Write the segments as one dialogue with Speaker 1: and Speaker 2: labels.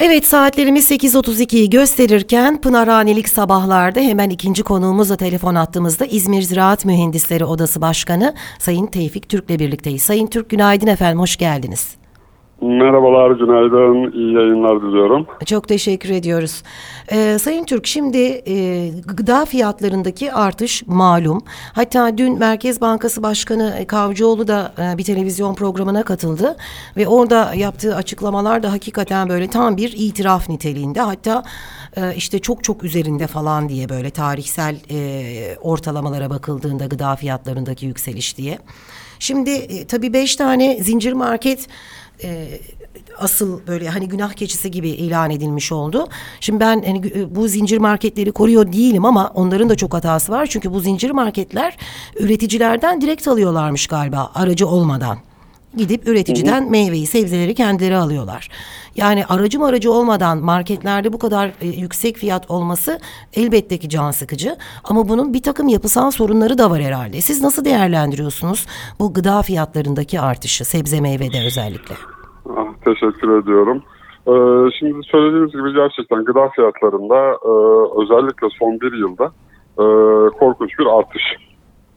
Speaker 1: Evet saatlerimiz 8.32'yi gösterirken Pınarhanelik sabahlarda hemen ikinci konuğumuzla telefon attığımızda İzmir Ziraat Mühendisleri Odası Başkanı Sayın Tevfik Türk'le birlikteyiz. Sayın Türk günaydın efendim hoş geldiniz.
Speaker 2: Merhabalar, günaydın, iyi yayınlar diliyorum.
Speaker 1: Çok teşekkür ediyoruz. Ee, Sayın Türk şimdi e, gıda fiyatlarındaki artış malum. Hatta dün Merkez Bankası Başkanı Kavcıoğlu da e, bir televizyon programına katıldı. Ve orada yaptığı açıklamalar da hakikaten böyle tam bir itiraf niteliğinde. Hatta e, işte çok çok üzerinde falan diye böyle tarihsel e, ortalamalara bakıldığında gıda fiyatlarındaki yükseliş diye. Şimdi e, tabii beş tane zincir market e, asıl böyle hani günah keçisi gibi ilan edilmiş oldu. Şimdi ben hani gü- bu zincir marketleri koruyor değilim ama onların da çok hatası var. Çünkü bu zincir marketler üreticilerden direkt alıyorlarmış galiba aracı olmadan. Gidip üreticiden meyveyi, sebzeleri kendileri alıyorlar. Yani aracı aracı olmadan marketlerde bu kadar e, yüksek fiyat olması elbette ki can sıkıcı. Ama bunun bir takım yapısal sorunları da var herhalde. Siz nasıl değerlendiriyorsunuz bu gıda fiyatlarındaki artışı, sebze meyvede özellikle?
Speaker 2: Ah, teşekkür ediyorum. Ee, şimdi söylediğiniz gibi gerçekten gıda fiyatlarında e, özellikle son bir yılda e, korkunç bir artış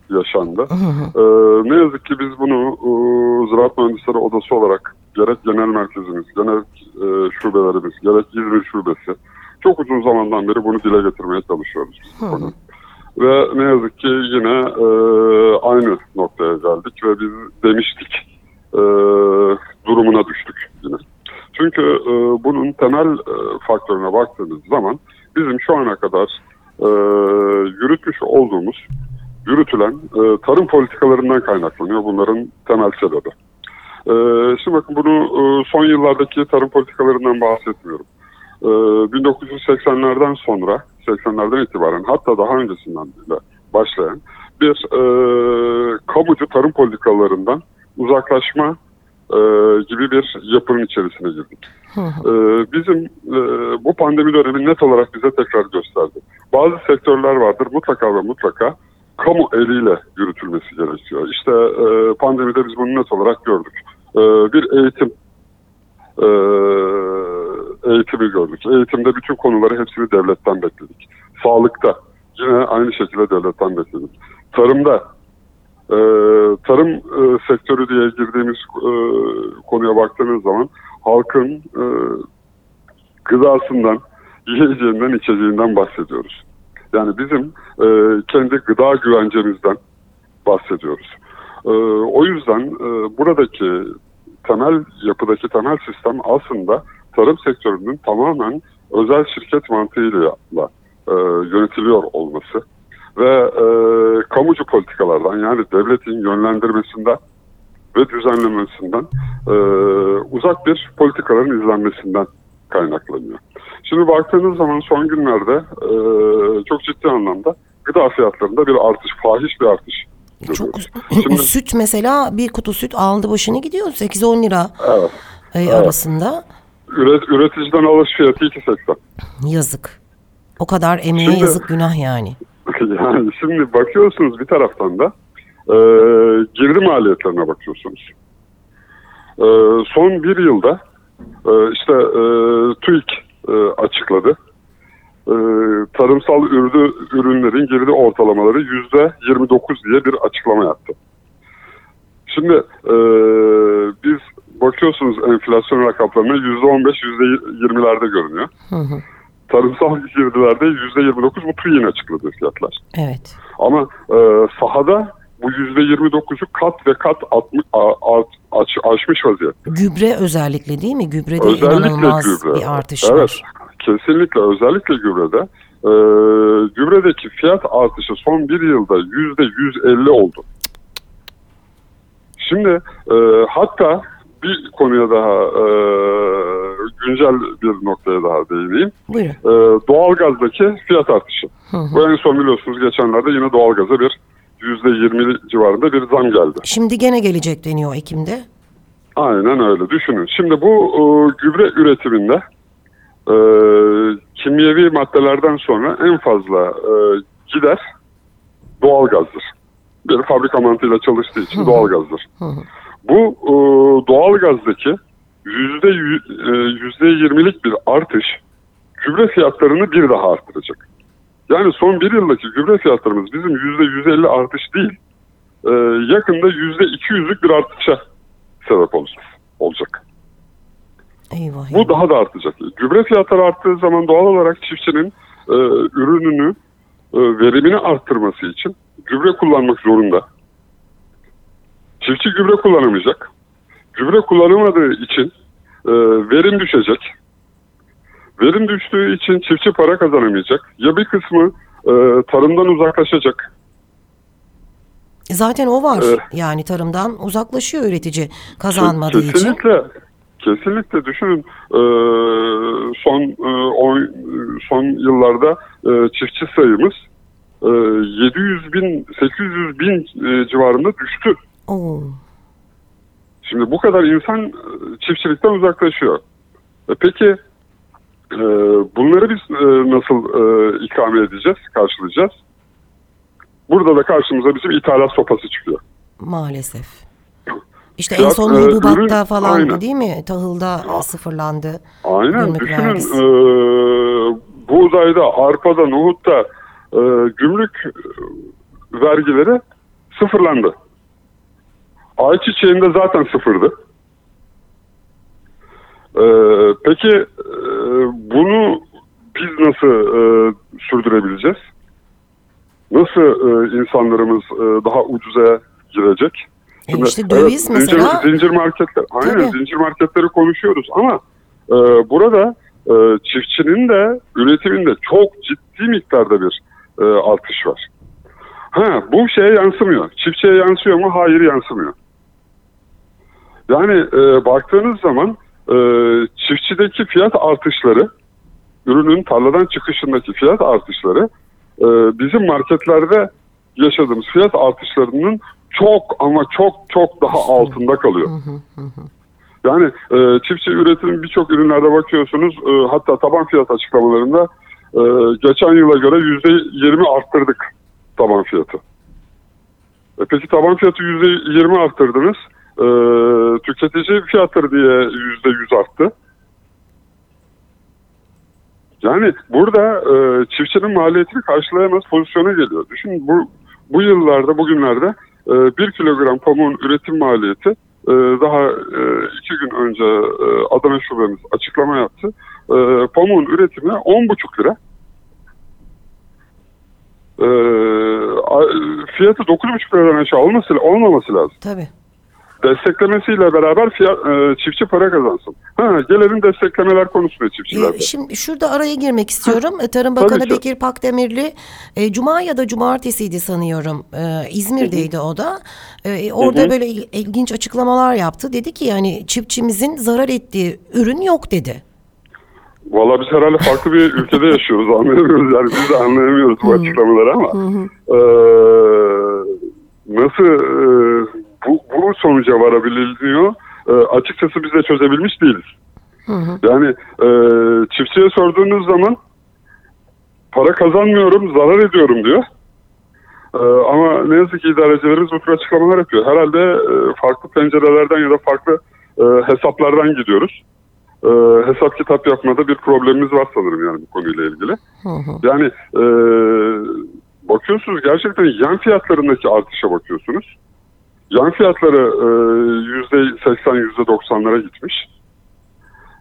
Speaker 2: yaşandı. Ee, ne yazık ki biz bunu e, Ziraat Mühendisleri Odası olarak gerek genel merkezimiz, genel e, şubelerimiz, gerek İzmir şubesi çok uzun zamandan beri bunu dile getirmeye çalışıyoruz. biz bu konuyu. Ve ne yazık ki yine e, aynı noktaya geldik ve biz demiştik e, durumuna düştük yine. Çünkü e, bunun temel e, faktörüne baktığımız zaman bizim şu ana kadar e, yürütmüş olduğumuz, yürütülen e, tarım politikalarından kaynaklanıyor bunların temel sebebi. E, şimdi bakın bunu e, son yıllardaki tarım politikalarından bahsetmiyorum. E, 1980'lerden sonra, 80'lerden itibaren hatta daha öncesinden bile başlayan bir e, kamucu tarım politikalarından uzaklaşma e, gibi bir yapının içerisine girdik. E, bizim e, bu pandemi dönemi net olarak bize tekrar gösterdi. Bazı sektörler vardır mutlaka ve mutlaka kamu eliyle yürütülmesi gerekiyor. İşte e, pandemide biz bunu net olarak gördük. E, bir eğitim e, eğitimi gördük. Eğitimde bütün konuları hepsini devletten bekledik. Sağlıkta yine aynı şekilde devletten bekledik. Tarımda e, tarım e, sektörü diye girdiğimiz e, konuya baktığınız zaman halkın e, gıdasından, yiyeceğinden, içeceğinden bahsediyoruz. Yani bizim e, kendi gıda güvencemizden bahsediyoruz. E, o yüzden e, buradaki temel yapıdaki temel sistem aslında tarım sektörünün tamamen özel şirket mantığıyla e, yönetiliyor olması ve e, kamucu politikalardan yani devletin yönlendirmesinden ve düzenlemesinden e, uzak bir politikaların izlenmesinden kaynaklanıyor. Şimdi baktığınız zaman son günlerde e, çok ciddi anlamda gıda fiyatlarında bir artış, fahiş bir artış
Speaker 1: Çok.
Speaker 2: Şimdi,
Speaker 1: süt mesela bir kutu süt aldı başını gidiyor 8-10 lira
Speaker 2: evet,
Speaker 1: e, arasında.
Speaker 2: üret, üreticiden alış fiyatı 2.80.
Speaker 1: Yazık. O kadar emeğe
Speaker 2: Şimdi-
Speaker 1: yazık günah yani.
Speaker 2: Yani şimdi bakıyorsunuz bir taraftan da e, girdi maliyetlerine bakıyorsunuz. E, son bir yılda işte e, TÜİK e, açıkladı. E, tarımsal ürünü, ürünlerin girdi ortalamaları yüzde 29 diye bir açıklama yaptı. Şimdi e, biz bakıyorsunuz enflasyon rakamlarına yüzde 15, yüzde 20'lerde görünüyor. Tarımsal girdilerde yüzde 29 bu TÜİK'in açıkladığı fiyatlar.
Speaker 1: Evet.
Speaker 2: Ama sahada bu yüzde 29'u kat ve kat atmış, aç, aşmış vaziyette.
Speaker 1: Gübre özellikle değil mi? Gübrede
Speaker 2: Özellikle
Speaker 1: inanılmaz
Speaker 2: gübre.
Speaker 1: bir artış
Speaker 2: evet,
Speaker 1: var.
Speaker 2: kesinlikle özellikle gübrede. E, gübredeki fiyat artışı son bir yılda yüzde 150 oldu. Şimdi e, hatta bir konuya daha e, güncel bir noktaya daha değineyim.
Speaker 1: Buyurun.
Speaker 2: E, doğalgazdaki fiyat artışı. Bu en son biliyorsunuz geçenlerde yine doğalgaza bir %20 civarında bir zam geldi.
Speaker 1: Şimdi gene gelecek deniyor Ekim'de.
Speaker 2: Aynen öyle düşünün. Şimdi bu e, gübre üretiminde e, kimyevi maddelerden sonra en fazla e, gider doğalgazdır. Bir fabrika mantığıyla çalıştığı için doğalgazdır. Bu e, doğalgazdaki yüzde yü- e, yüzde yirmilik bir artış gübre fiyatlarını bir daha arttıracak. Yani son bir yıldaki gübre fiyatlarımız bizim yüzde yüz elli artış değil, e, yakında yüzde iki yüzlük bir artışa sebep olacak. olacak.
Speaker 1: Eyvah.
Speaker 2: Bu
Speaker 1: eyvah.
Speaker 2: daha da artacak. Gübre fiyatları arttığı zaman doğal olarak çiftçinin e, ürününü e, verimini arttırması için gübre kullanmak zorunda. Çiftçi gübre kullanamayacak. Gübre kullanamadığı için e, verim düşecek. Verim düştüğü için çiftçi para kazanamayacak. Ya bir kısmı e, tarımdan uzaklaşacak.
Speaker 1: Zaten o var.
Speaker 2: Evet.
Speaker 1: Yani tarımdan uzaklaşıyor üretici kazanmadığı için.
Speaker 2: kesinlikle, Kesinlikle düşünün e, son e, on, son yıllarda e, çiftçi sayımız e, 700 bin 800 bin e, civarında düştü.
Speaker 1: Oo.
Speaker 2: Şimdi bu kadar insan e, çiftçilikten uzaklaşıyor. E, peki e, bunları biz e, nasıl e, ikame edeceğiz, karşılayacağız? Burada da karşımıza bizim ithalat sopası çıkıyor.
Speaker 1: Maalesef. İşte en
Speaker 2: Fiyat,
Speaker 1: son
Speaker 2: e,
Speaker 1: hububatta
Speaker 2: ürün-
Speaker 1: falan
Speaker 2: aynen.
Speaker 1: değil mi? Tahılda sıfırlandı.
Speaker 2: Aynen düşünün
Speaker 1: vergisi.
Speaker 2: e, buğdayda, arpada, nohutta e, gümrük e, vergileri sıfırlandı. Ayçiçeğinde zaten sıfırdı. E, peki e, bunu biz nasıl e, sürdürebileceğiz? Nasıl e, insanlarımız e, daha ucuza girecek?
Speaker 1: E işte döviz
Speaker 2: zincir-
Speaker 1: mesela-
Speaker 2: Zincir, marketler, aynen
Speaker 1: Tabii.
Speaker 2: zincir marketleri konuşuyoruz ama e, burada e, çiftçinin de üretiminde çok ciddi miktarda bir e, artış var. Ha bu şeye yansımıyor. Çiftçiye yansıyor mu? Hayır yansımıyor. Yani e, baktığınız zaman e, çiftçideki fiyat artışları, ürünün tarladan çıkışındaki fiyat artışları e, bizim marketlerde yaşadığımız fiyat artışlarının çok ama çok çok daha altında kalıyor. Yani e, çiftçi üretim birçok ürünlerde bakıyorsunuz e, hatta taban fiyat açıklamalarında e, geçen yıla göre yüzde yirmi arttırdık taban fiyatı. E, peki taban fiyatı yüzde yirmi arttırdınız. E, tüketici fiyatları diye yüzde yüz arttı. Yani burada e, çiftçinin maliyetini karşılayamaz pozisyona geliyor. Düşün bu bu yıllarda, bugünlerde e, bir kilogram pamuğun üretim maliyeti e, daha e, iki gün önce e, Adana şubemiz açıklama yaptı. E, pamuğun üretimi 10,5 lira. E, fiyatı 9,5 liradan aşağı olması, olmaması lazım
Speaker 1: Tabii.
Speaker 2: Desteklemesiyle beraber fiyat, e, çiftçi para kazansın. Ha, gelelim desteklemeler konusuna çiftçilerde.
Speaker 1: Ee, Şimdi şurada araya girmek istiyorum. Ee, Tarım Bakanı
Speaker 2: ki.
Speaker 1: Bekir Pakdemirli e, Cuma ya da Cumartesiydi sanıyorum. Ee, İzmir'deydi o da. Ee, orada
Speaker 2: Hı hı.
Speaker 1: böyle il- ilginç açıklamalar yaptı. Dedi ki yani çiftçimizin zarar ettiği ürün yok dedi.
Speaker 2: Valla biz herhalde farklı bir ülkede yaşıyoruz anlayamıyoruz yani biz de anlayamıyoruz bu açıklamaları ama e, nasıl e, bu, bu sonuca varabiliyor e, açıkçası biz de çözebilmiş değiliz. Yani e, çiftçiye sorduğunuz zaman para kazanmıyorum zarar ediyorum diyor. E, ama ne yazık ki idarecilerimiz bu tür açıklamalar yapıyor. Herhalde e, farklı pencerelerden ya da farklı e, hesaplardan gidiyoruz. E, hesap kitap yapmada bir problemimiz var sanırım yani bu konuyla ilgili. Yani e, bakıyorsunuz gerçekten yan fiyatlarındaki artışa bakıyorsunuz. Yan fiyatları e, yüzde seksen yüzde doksanlara gitmiş.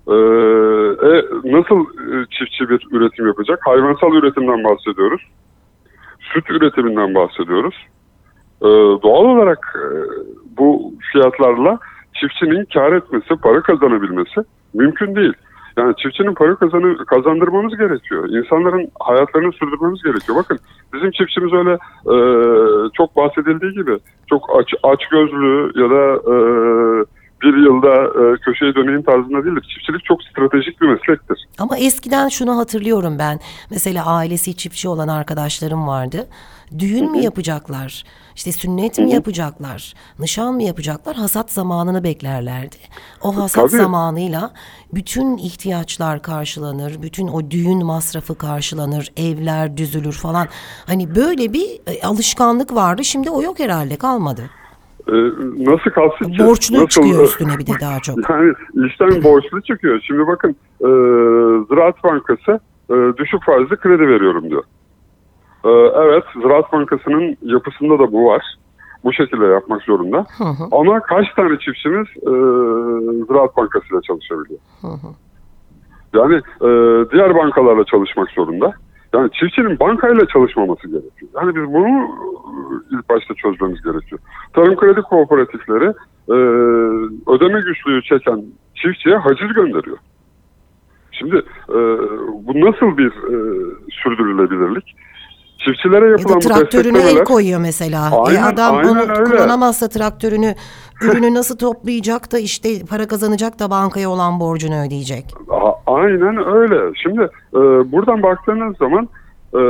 Speaker 2: E, e, nasıl e, çiftçi bir üretim yapacak? Hayvansal üretimden bahsediyoruz. Süt üretiminden bahsediyoruz. E, doğal olarak e, bu fiyatlarla çiftçinin kar etmesi, para kazanabilmesi mümkün değil. Yani çiftçinin para kazanı, kazandırmamız gerekiyor. İnsanların hayatlarını sürdürmemiz gerekiyor. Bakın bizim çiftçimiz öyle e, çok bahsedildiği gibi çok aç, aç gözlü ya da e, bir yılda e, köşeye döneyim tarzında değildir. Çiftçilik çok stratejik bir meslektir.
Speaker 1: Ama eskiden şunu hatırlıyorum ben. Mesela ailesi çiftçi olan arkadaşlarım vardı. Düğün mü yapacaklar? İşte sünnet mi yapacaklar? Nişan mı yapacaklar? Hasat zamanını beklerlerdi. O hasat
Speaker 2: Tabii.
Speaker 1: zamanıyla bütün ihtiyaçlar karşılanır. Bütün o düğün masrafı karşılanır. Evler düzülür falan. Hani böyle bir e, alışkanlık vardı. Şimdi o yok herhalde kalmadı.
Speaker 2: E, nasıl kalsın ki?
Speaker 1: Borçlu
Speaker 2: Nasıl-
Speaker 1: çıkıyor üstüne bir de daha çok.
Speaker 2: Yani işten borçlu çıkıyor. Şimdi bakın e, Ziraat Bankası e, düşük faizli kredi veriyorum diyor. E, evet Ziraat Bankası'nın yapısında da bu var. Bu şekilde yapmak zorunda.
Speaker 1: Hı hı.
Speaker 2: Ama kaç tane çiftçimiz e, Ziraat Bankası ile çalışabiliyor?
Speaker 1: Hı hı.
Speaker 2: Yani e, diğer bankalarla çalışmak zorunda. Yani çiftçinin bankayla çalışmaması gerekiyor. Yani biz bunu e, ilk başta çözmemiz gerekiyor. Tarım kredi kooperatifleri e, ödeme güçlüğü çeken çiftçiye haciz gönderiyor. Şimdi e, bu nasıl bir e, sürdürülebilirlik? Çiftçilere
Speaker 1: Ya
Speaker 2: yapılan
Speaker 1: da
Speaker 2: bu
Speaker 1: traktörüne el
Speaker 2: desteklemeler...
Speaker 1: koyuyor mesela. e
Speaker 2: Aynen,
Speaker 1: adam
Speaker 2: aynen
Speaker 1: onu
Speaker 2: öyle.
Speaker 1: kullanamazsa traktörünü ürünü nasıl toplayacak da işte para kazanacak da bankaya olan borcunu ödeyecek.
Speaker 2: A- Aynen öyle. Şimdi e, buradan baktığınız zaman e,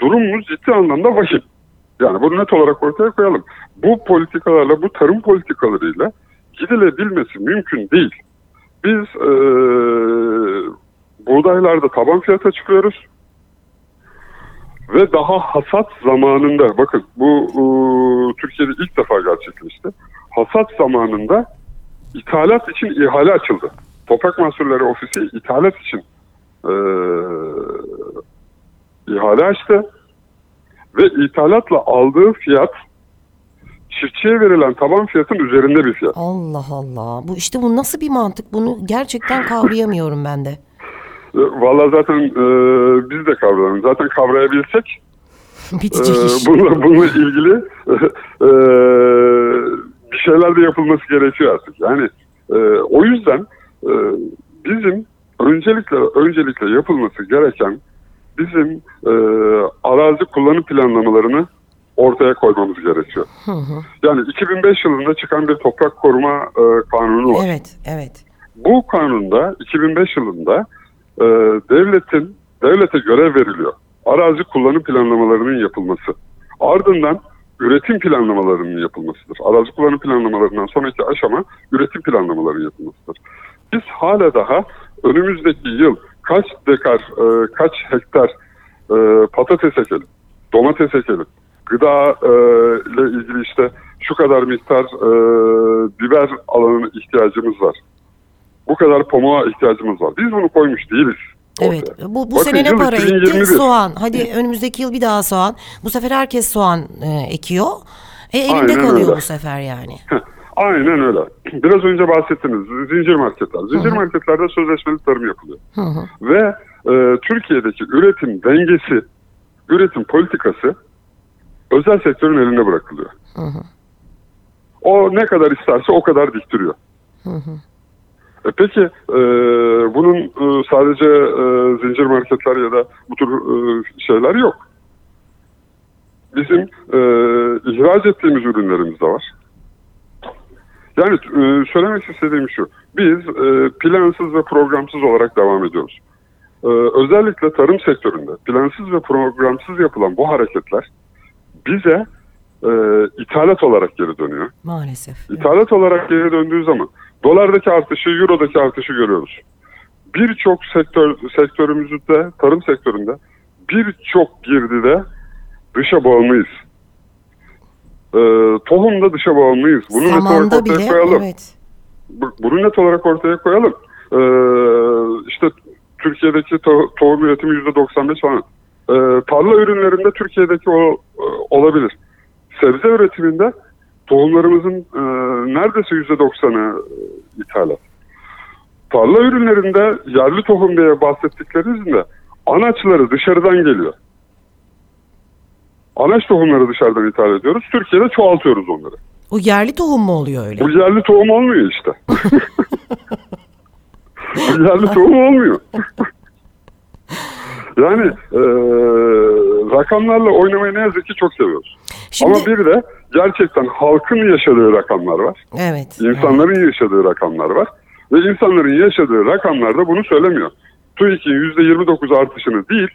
Speaker 2: durumumuz ciddi anlamda vahim. Yani bunu net olarak ortaya koyalım. Bu politikalarla, bu tarım politikalarıyla gidilebilmesi mümkün değil. Biz e, buğdaylarda taban fiyata çıkıyoruz. Ve daha hasat zamanında, bakın bu e, Türkiye'de ilk defa gerçekleşti. Hasat zamanında ithalat için ihale açıldı. Toprak Mahsulleri Ofisi ithalat için e, ihale açtı. Ve ithalatla aldığı fiyat çiftçiye verilen taban fiyatın üzerinde bir fiyat.
Speaker 1: Allah Allah. Bu işte bu nasıl bir mantık? Bunu gerçekten kavrayamıyorum ben de.
Speaker 2: E, Vallahi zaten e, biz de kavrayalım. Zaten kavrayabilsek
Speaker 1: Bitecek iş.
Speaker 2: bununla, bununla ilgili e, bir şeyler de yapılması gerekiyor artık. Yani e, o yüzden e, bizim öncelikle öncelikle yapılması gereken bizim e, arazi kullanım planlamalarını ortaya koymamız gerekiyor.
Speaker 1: Hı hı.
Speaker 2: Yani 2005 yılında çıkan bir toprak koruma e, kanunu var.
Speaker 1: Evet, evet.
Speaker 2: Bu kanunda 2005 yılında e, devletin devlete görev veriliyor. Arazi kullanım planlamalarının yapılması. Ardından üretim planlamalarının yapılmasıdır. Arazi kullanım planlamalarından sonraki aşama üretim planlamalarının yapılmasıdır. Biz hala daha önümüzdeki yıl kaç dekar, e, kaç hektar e, patates ekelim, domates ekelim, gıda e, ile ilgili işte şu kadar miktar e, biber alanına ihtiyacımız var. Bu kadar pamuğa ihtiyacımız var. Biz bunu koymuş değiliz.
Speaker 1: Evet.
Speaker 2: ortaya.
Speaker 1: Bu, bu
Speaker 2: Bakın
Speaker 1: sene ne para etti?
Speaker 2: 2021.
Speaker 1: Soğan. Hadi önümüzdeki yıl bir daha soğan. Bu sefer herkes soğan e, ekiyor. E, elinde
Speaker 2: Aynen
Speaker 1: kalıyor
Speaker 2: öyle.
Speaker 1: bu sefer yani.
Speaker 2: Aynen öyle. Biraz önce bahsettiniz. Zincir marketler. Zincir marketlerde sözleşmeli tarım yapılıyor.
Speaker 1: Hı hı.
Speaker 2: Ve e, Türkiye'deki üretim dengesi, üretim politikası özel sektörün eline bırakılıyor.
Speaker 1: Hı hı.
Speaker 2: O ne kadar isterse o kadar diktiriyor.
Speaker 1: Hı hı.
Speaker 2: E peki e, bunun e, sadece e, zincir marketler ya da bu tür e, şeyler yok. Bizim e, ihraç ettiğimiz ürünlerimiz de var. Yani e, söylemek istediğim şu. Biz e, plansız ve programsız olarak devam ediyoruz. E, özellikle tarım sektöründe plansız ve programsız yapılan bu hareketler bize e, ithalat olarak geri dönüyor.
Speaker 1: Maalesef.
Speaker 2: İthalat olarak geri döndüğü zaman dolardaki artışı, eurodaki artışı görüyoruz. Birçok sektör sektörümüzde, tarım sektöründe birçok girdide dışa bağımlıyız. Ee, tohumda dışa bağımlıyız. Bunu net olarak ortaya
Speaker 1: bile
Speaker 2: koyalım.
Speaker 1: evet.
Speaker 2: Bu- Bunu net olarak ortaya koyalım. Ee, işte Türkiye'deki to- tohum üretimi yüzde 95 falan. Ee, tarla ürünlerinde Türkiye'deki o e, olabilir. Sebze üretiminde tohumlarımızın e, neredeyse yüzde 90'ı e, ithalat. Tarla ürünlerinde yerli tohum diye bahsettiklerinizde anaçları dışarıdan geliyor. Anaç tohumları dışarıdan ithal ediyoruz. Türkiye'de çoğaltıyoruz onları.
Speaker 1: O yerli tohum mu oluyor öyle?
Speaker 2: Bu yerli tohum olmuyor işte. Bu yerli tohum olmuyor. yani e, rakamlarla oynamayı ne yazık ki çok seviyoruz.
Speaker 1: Şimdi
Speaker 2: Ama bir de gerçekten halkın yaşadığı rakamlar var.
Speaker 1: evet.
Speaker 2: İnsanların yaşadığı rakamlar var. Ve insanların yaşadığı rakamlar da bunu söylemiyor. TÜİK'in %29 artışını değil,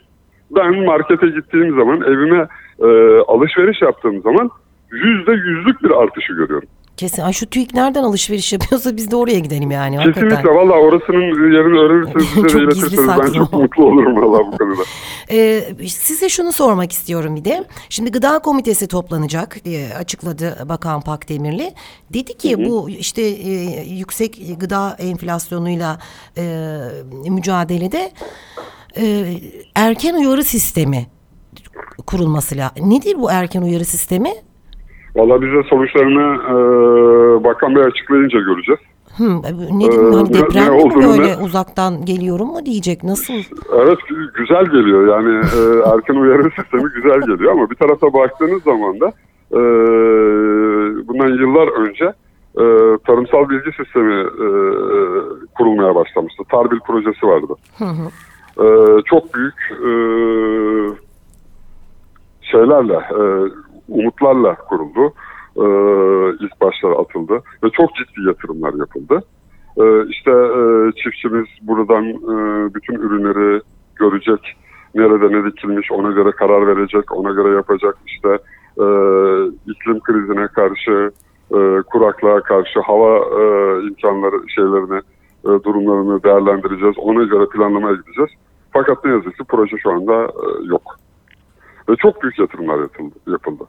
Speaker 2: ben markete gittiğim zaman, evime e, alışveriş yaptığım zaman %100'lük bir artışı görüyorum.
Speaker 1: Kesin. Ay şu TÜİK nereden alışveriş yapıyorsa biz de oraya gidelim yani. hakikaten.
Speaker 2: Kesinlikle valla orasının yerini öğrenirseniz bize
Speaker 1: Çok
Speaker 2: de
Speaker 1: gizli
Speaker 2: iletirseniz ben
Speaker 1: saklı.
Speaker 2: çok mutlu olurum valla bu konuda.
Speaker 1: Ee, size şunu sormak istiyorum bir de. Şimdi gıda komitesi toplanacak diye açıkladı Bakan Pakdemirli. Dedi ki bu işte e, yüksek gıda enflasyonuyla e, mücadelede e, erken uyarı sistemi kurulması lazım. Nedir bu erken uyarı sistemi?
Speaker 2: Valla bize sonuçlarını e, Bakan Bey açıklayınca göreceğiz.
Speaker 1: Hmm, ne,
Speaker 2: Ee,
Speaker 1: hani
Speaker 2: ne-
Speaker 1: deprem
Speaker 2: ne
Speaker 1: mi böyle
Speaker 2: ne-
Speaker 1: uzaktan geliyorum mu diyecek? Nasıl?
Speaker 2: Evet gü- güzel geliyor yani e, erken uyarı sistemi güzel geliyor ama bir tarafa baktığınız zaman da e, bundan yıllar önce e, tarımsal bilgi sistemi e, kurulmaya başlamıştı. Tarbil projesi vardı. E, çok büyük e, şeylerle, e, umutlarla kuruldu. E, ilk başlar atıldı ve çok ciddi yatırımlar yapıldı. E, işte e, çiftçimiz buradan e, bütün ürünleri görecek, nerede ne dikilmiş ona göre karar verecek, ona göre yapacak. İşte e, iklim krizine karşı, e, kuraklığa karşı hava e, imkanları şeylerini, e, durumlarını değerlendireceğiz. Ona göre planlamaya gideceğiz. Fakat ne yazık ki proje şu anda e, yok. Ve çok büyük yatırımlar yapıldı. yapıldı.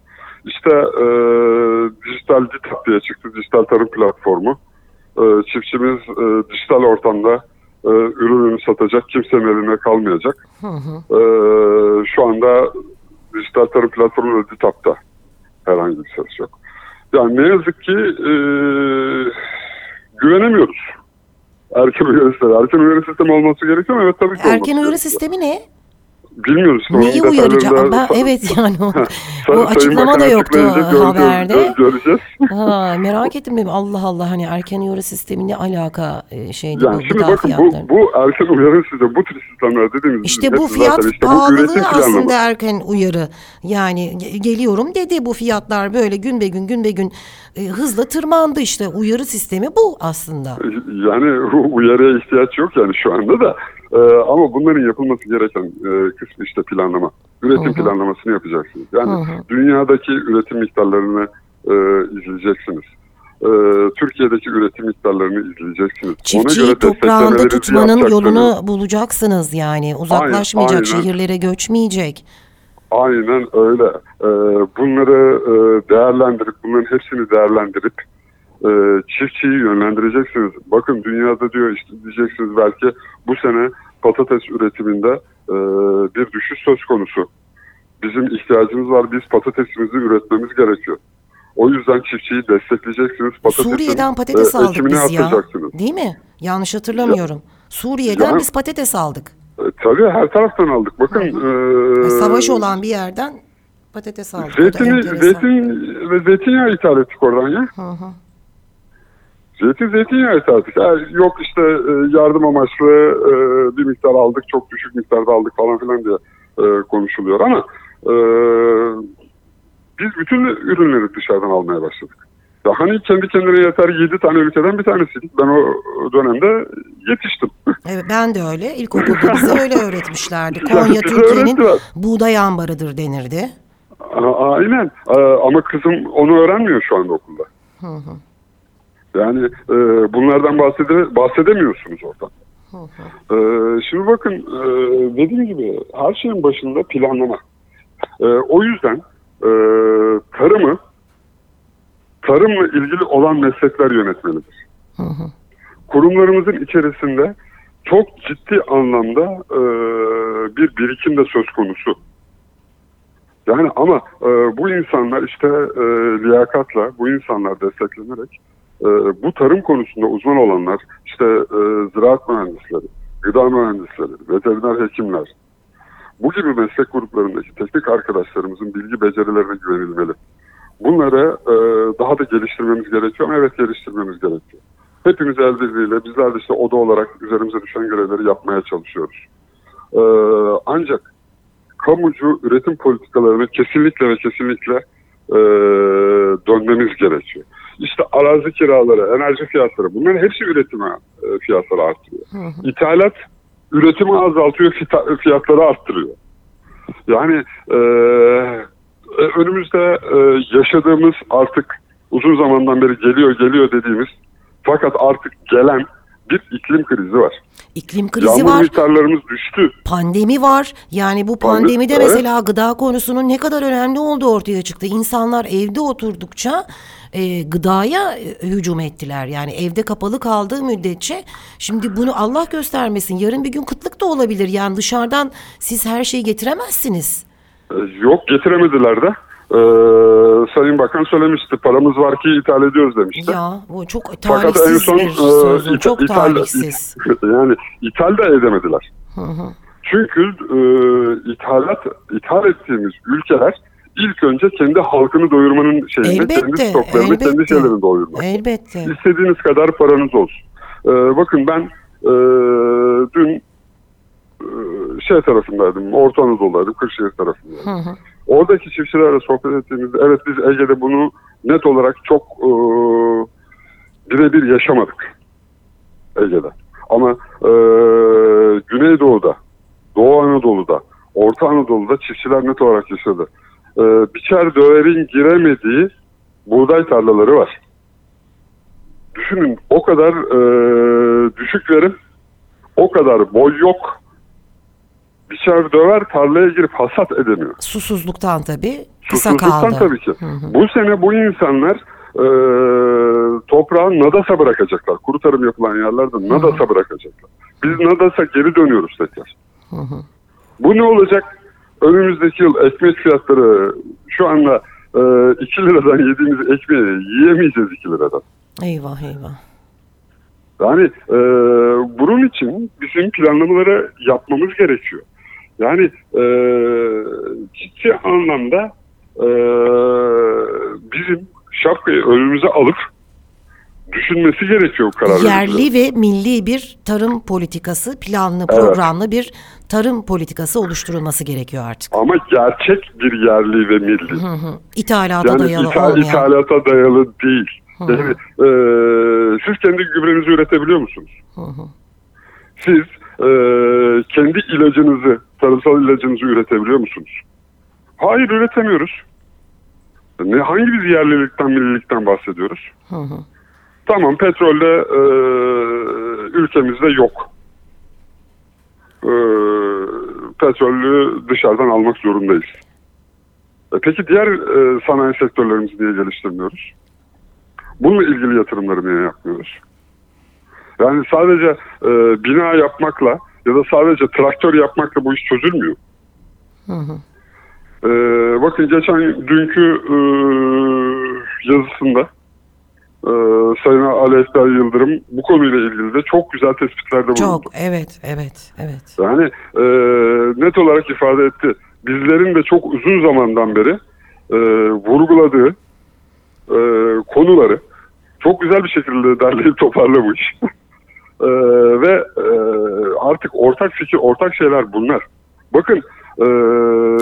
Speaker 2: İşte e, dijital DİTAP diye çıktı. Dijital tarım platformu. E, çiftçimiz e, dijital ortamda e, ürününü satacak. Kimsenin eline kalmayacak. E, şu anda dijital tarım platformu da DİTAP'ta herhangi bir ses yok. Yani ne yazık ki e, güvenemiyoruz. Erken uyarı sistemi. Erken uyarı sistemi olması gerekiyor mu? Evet tabii ki
Speaker 1: Erken uyarı sistemi ne?
Speaker 2: Bilmiyoruz.
Speaker 1: Neyi uyaracak? Ben, evet yani o, o açıklama da yoktu
Speaker 2: göreceğiz-
Speaker 1: haberde.
Speaker 2: gö- Göreceğiz.
Speaker 1: Ha, merak ettim dedim Allah Allah hani erken uyarı sistemi ne alaka e, şeydi
Speaker 2: Yani
Speaker 1: bu
Speaker 2: şimdi bakın bu, bu erken uyarı sistemi, bu tür sistemler dediğimiz
Speaker 1: İşte bu fiyat
Speaker 2: işte
Speaker 1: pahalılığı aslında erken uyarı. Yani ge- geliyorum dedi bu fiyatlar böyle gün be gün gün be gün e, hızla tırmandı işte uyarı sistemi bu aslında.
Speaker 2: Yani uyarıya ihtiyaç yok yani şu anda da. Ee, ama bunların yapılması gereken e, kısmı işte planlama. Üretim planlamasını yapacaksınız. Yani dünyadaki üretim miktarlarını e, izleyeceksiniz. Ee, Türkiye'deki üretim miktarlarını izleyeceksiniz.
Speaker 1: Çiftçiyi toprağında tutmanın yolunu bulacaksınız yani uzaklaşmayacak
Speaker 2: aynen.
Speaker 1: şehirlere göçmeyecek.
Speaker 2: Aynen öyle. Ee, bunları e, değerlendirip, bunların hepsini değerlendirip e, çiftçiyi yönlendireceksiniz. Bakın dünyada diyor işte diyeceksiniz belki bu sene patates üretiminde e, bir düşüş söz konusu. Bizim ihtiyacımız var. Biz patatesimizi üretmemiz gerekiyor. O yüzden çiftçiyi destekleyeceksiniz. Patatesin,
Speaker 1: Suriye'den patates
Speaker 2: e,
Speaker 1: aldık biz ya. Değil mi? Yanlış hatırlamıyorum. Suriye'den
Speaker 2: Ya-
Speaker 1: biz patates aldık.
Speaker 2: E, tabii her taraftan aldık. Bakın e,
Speaker 1: Savaş olan bir yerden patates aldık. Enteresan.
Speaker 2: zeytin ve zeytinyağı ithal ettik oradan ya.
Speaker 1: Hı hı.
Speaker 2: Zeytin zeytinyağı ettik. Ha, yok işte e, yardım amaçlı e, bir miktar aldık, çok düşük miktarda aldık falan filan diye e, konuşuluyor ama biz bütün ürünleri dışarıdan almaya başladık. Ya hani kendi kendine yeter 7 tane ülkeden bir tanesiydik. Ben o dönemde yetiştim.
Speaker 1: Evet, ben de öyle. İlkokulda bize öyle öğretmişlerdi.
Speaker 2: Ya
Speaker 1: Konya Türkiye'nin buğday ambarıdır denirdi.
Speaker 2: Aynen. Ama kızım onu öğrenmiyor şu anda okulda. Yani e, bunlardan bahsede, bahsedemiyorsunuz oradan. Ee, şimdi bakın e, dediğim gibi her şeyin başında planlama. E, o yüzden e, tarımı tarımla ilgili olan meslekler yönetmelidir. Kurumlarımızın içerisinde çok ciddi anlamda e, bir birikim de söz konusu. Yani ama e, bu insanlar işte e, liyakatla, bu insanlar desteklenerek e, bu tarım konusunda uzman olanlar, işte e, ziraat mühendisleri, gıda mühendisleri, veteriner hekimler, bu gibi meslek gruplarındaki teknik arkadaşlarımızın bilgi becerilerine güvenilmeli. Bunları e, daha da geliştirmemiz gerekiyor ama evet geliştirmemiz gerekiyor. Hepimiz el birliğiyle bizler de işte oda olarak üzerimize düşen görevleri yapmaya çalışıyoruz. E, ancak kamucu üretim politikalarına kesinlikle ve kesinlikle e, dönmemiz gerekiyor. İşte arazi kiraları, enerji fiyatları bunların hepsi üretime e, fiyatları arttırıyor. İthalat üretimi azaltıyor, fiyatları arttırıyor. Yani e, önümüzde e, yaşadığımız artık uzun zamandan beri geliyor geliyor dediğimiz fakat artık gelen bir iklim krizi var.
Speaker 1: İklim krizi
Speaker 2: Yağmur
Speaker 1: var.
Speaker 2: miktarlarımız düştü.
Speaker 1: Pandemi var. Yani bu
Speaker 2: Pandemi,
Speaker 1: pandemide
Speaker 2: evet.
Speaker 1: mesela gıda konusunun ne kadar önemli olduğu ortaya çıktı. İnsanlar evde oturdukça e, gıdaya e, hücum ettiler. Yani evde kapalı kaldığı müddetçe şimdi bunu Allah göstermesin. Yarın bir gün kıtlık da olabilir. Yani dışarıdan siz her şeyi getiremezsiniz.
Speaker 2: Yok getiremediler de. Ee, Sayın Bakan söylemişti paramız var ki ithal ediyoruz demişti.
Speaker 1: Ya bu çok
Speaker 2: Fakat en
Speaker 1: talihsiz
Speaker 2: son
Speaker 1: bir
Speaker 2: e,
Speaker 1: söz. o,
Speaker 2: ita-
Speaker 1: Çok
Speaker 2: ithal,
Speaker 1: talihsiz.
Speaker 2: yani ithal de edemediler. Çünkü e, ithalat ithal ettiğimiz ülkeler ilk önce kendi halkını doyurmanın şeyini, kendi
Speaker 1: Elbette,
Speaker 2: stoklarını, kendi
Speaker 1: elbette.
Speaker 2: şeylerini doyurmak.
Speaker 1: Elbette.
Speaker 2: İstediğiniz kadar paranız olsun. Ee, bakın ben e, dün e, şey tarafındaydım, Orta Anadolu'daydım, Kırşehir tarafındaydım. Oradaki çiftçilerle sohbet ettiğimizde evet biz Ege'de bunu net olarak çok e, birebir yaşamadık Ege'de. Ama e, Güneydoğu'da, Doğu Anadolu'da, Orta Anadolu'da çiftçiler net olarak yaşadı. E, biçer döverin giremediği buğday tarlaları var. Düşünün o kadar e, düşük verim, o kadar boy yok. Biçer döver tarlaya girip hasat edemiyor.
Speaker 1: Susuzluktan tabii kısa
Speaker 2: Susuzluktan
Speaker 1: kaldı.
Speaker 2: tabii ki. Bu sene bu insanlar e, toprağı nadasa bırakacaklar. Kuru tarım yapılan yerlerde nadasa bırakacaklar. Biz nadasa geri dönüyoruz tekrar. Bu ne olacak? Önümüzdeki yıl ekmek fiyatları şu anda e, 2 liradan yediğimiz ekmeği yiyemeyeceğiz 2 liradan.
Speaker 1: Eyvah eyvah.
Speaker 2: Yani e, bunun için bizim planlamaları yapmamız gerekiyor. Yani e, ciddi anlamda e, bizim şapkayı önümüze alıp düşünmesi gerekiyor karar.
Speaker 1: Yerli ve milli bir tarım politikası, planlı,
Speaker 2: Evet.
Speaker 1: programlı bir tarım politikası oluşturulması gerekiyor artık.
Speaker 2: Ama gerçek bir yerli ve milli.
Speaker 1: Hı hı. İthalata
Speaker 2: Yani
Speaker 1: dayalı
Speaker 2: ithal,
Speaker 1: olmayan.
Speaker 2: ithalata dayalı değil. Yani, e, siz kendi gübrenizi üretebiliyor musunuz? Siz e, kendi ilacınızı, tarımsal ilacınızı üretebiliyor musunuz? Hayır üretemiyoruz. Ne, hangi biz yerlilikten, millilikten bahsediyoruz? Tamam petrolde e, ülkemizde yok. E, petrolü dışarıdan almak zorundayız. E, peki diğer e, sanayi sektörlerimizi niye geliştirmiyoruz? Bununla ilgili yatırımları niye yapmıyoruz? Yani sadece e, bina yapmakla ya da sadece traktör yapmakla bu iş çözülmüyor. E, bakın geçen dünkü e, yazısında e, Sayın Ekber Yıldırım bu konuyla ilgili de çok güzel tespitlerde bulundu.
Speaker 1: Çok, evet, evet, evet.
Speaker 2: Yani e, net olarak ifade etti. Bizlerin de çok uzun zamandan beri e, vurguladığı e, konuları çok güzel bir şekilde derleyip toparlamış. E, ve e, artık ortak fikir, ortak şeyler bunlar. Bakın e,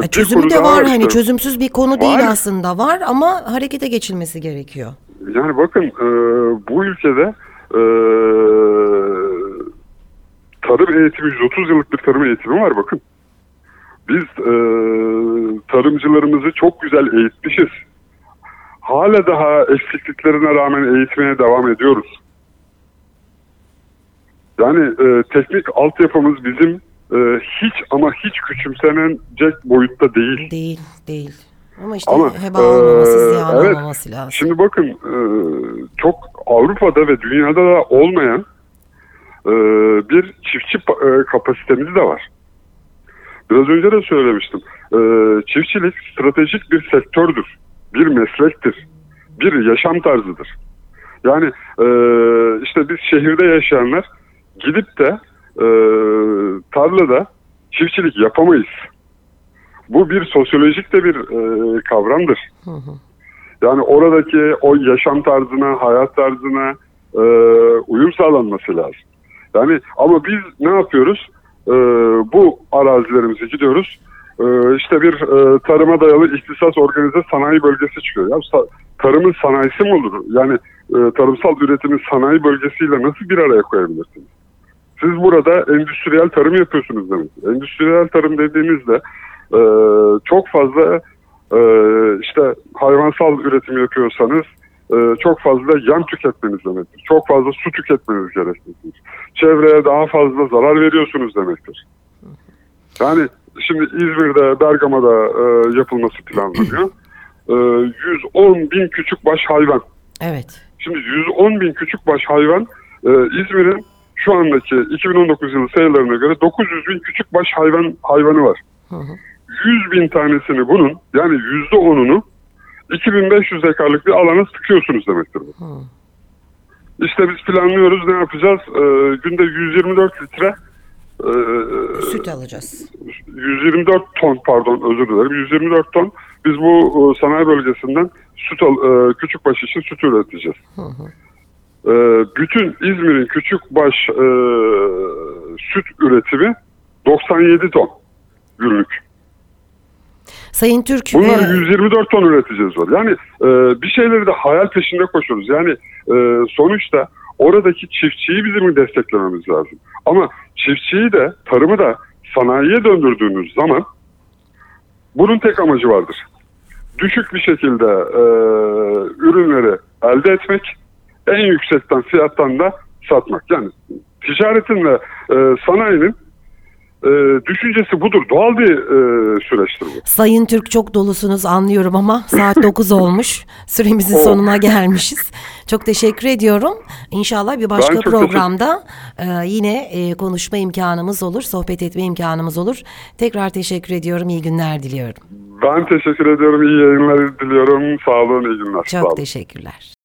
Speaker 1: E, Çözümü de var hani çözümsüz bir konu
Speaker 2: Var.
Speaker 1: değil aslında var ama harekete geçilmesi gerekiyor.
Speaker 2: Yani bakın e, bu ülkede e, tarım eğitimi 130 yıllık bir tarım eğitimi var bakın. Biz e, tarımcılarımızı çok güzel eğitmişiz. Hala daha eksikliklerine rağmen eğitmeye devam ediyoruz. Yani e, teknik altyapımız bizim e, hiç ama hiç küçümsenecek boyutta değil.
Speaker 1: Değil, değil. Ama işte
Speaker 2: Ama,
Speaker 1: heba olmaması,
Speaker 2: eee,
Speaker 1: ziyan
Speaker 2: evet.
Speaker 1: olmaması lazım.
Speaker 2: Şimdi bakın e, çok Avrupa'da ve dünyada da olmayan e, bir çiftçi e, kapasitemiz de var. Biraz önce de söylemiştim. E, çiftçilik stratejik bir sektördür. Bir meslektir. Bir yaşam tarzıdır. Yani e, işte biz şehirde yaşayanlar gidip de e, tarlada çiftçilik yapamayız. Bu bir sosyolojik de bir e, kavramdır. Yani oradaki o yaşam tarzına, hayat tarzına e, uyum sağlanması lazım. Yani ama biz ne yapıyoruz? E, bu arazilerimize gidiyoruz. E, işte bir e, tarıma dayalı ihtisas organize sanayi bölgesi çıkıyor. Ya sa- tarımın sanayisi mi olur? Yani e, tarımsal üretimin sanayi bölgesiyle nasıl bir araya koyabilirsiniz? Siz burada endüstriyel tarım yapıyorsunuz demek. Endüstriyel tarım dediğimizde e, çok fazla e, işte hayvansal üretim yapıyorsanız e, çok fazla yem tüketmeniz demektir. Çok fazla su tüketmeniz gerekmektedir. Çevreye daha fazla zarar veriyorsunuz demektir. Yani şimdi İzmir'de, Bergama'da e, yapılması planlanıyor. E, 110 bin küçük baş hayvan.
Speaker 1: Evet.
Speaker 2: Şimdi 110 bin küçük baş hayvan e, İzmir'in şu andaki 2019 yılı sayılarına göre 900 bin küçük baş hayvan hayvanı var. 100 bin tanesini bunun yani yüzde onunu 2500 dekarlık bir alana sıkıyorsunuz demektir bu. İşte biz planlıyoruz ne yapacağız? E, günde 124 litre e,
Speaker 1: Süt alacağız.
Speaker 2: 124 ton pardon özür dilerim 124 ton biz bu e, sanayi bölgesinden süt al, e, küçükbaş için süt üreteceğiz. E, bütün İzmir'in küçükbaş e, süt üretimi 97 ton günlük.
Speaker 1: Sayın Türk
Speaker 2: Bunlar
Speaker 1: e,
Speaker 2: 124 ton üreteceğiz var. Yani e, bir şeyleri de hayal peşinde koşuyoruz. Yani e, sonuçta oradaki çiftçiyi bizim desteklememiz lazım. Ama çiftçiyi de tarımı da sanayiye döndürdüğünüz zaman bunun tek amacı vardır. Düşük bir şekilde e, ürünleri elde etmek, en yüksekten fiyattan da satmak. Yani ticaretin ve e, sanayinin e, düşüncesi budur. Doğal bir e, süreçtir bu.
Speaker 1: Sayın Türk çok dolusunuz anlıyorum ama saat 9 olmuş. Süremizin
Speaker 2: Oh.
Speaker 1: sonuna gelmişiz. Çok teşekkür ediyorum. İnşallah bir başka programda e, yine e, konuşma imkanımız olur, sohbet etme imkanımız olur. Tekrar teşekkür ediyorum. İyi günler diliyorum.
Speaker 2: Ben teşekkür ediyorum. İyi yayınlar diliyorum. Sağ olun, iyi günler. Sağ olun.
Speaker 1: Çok teşekkürler.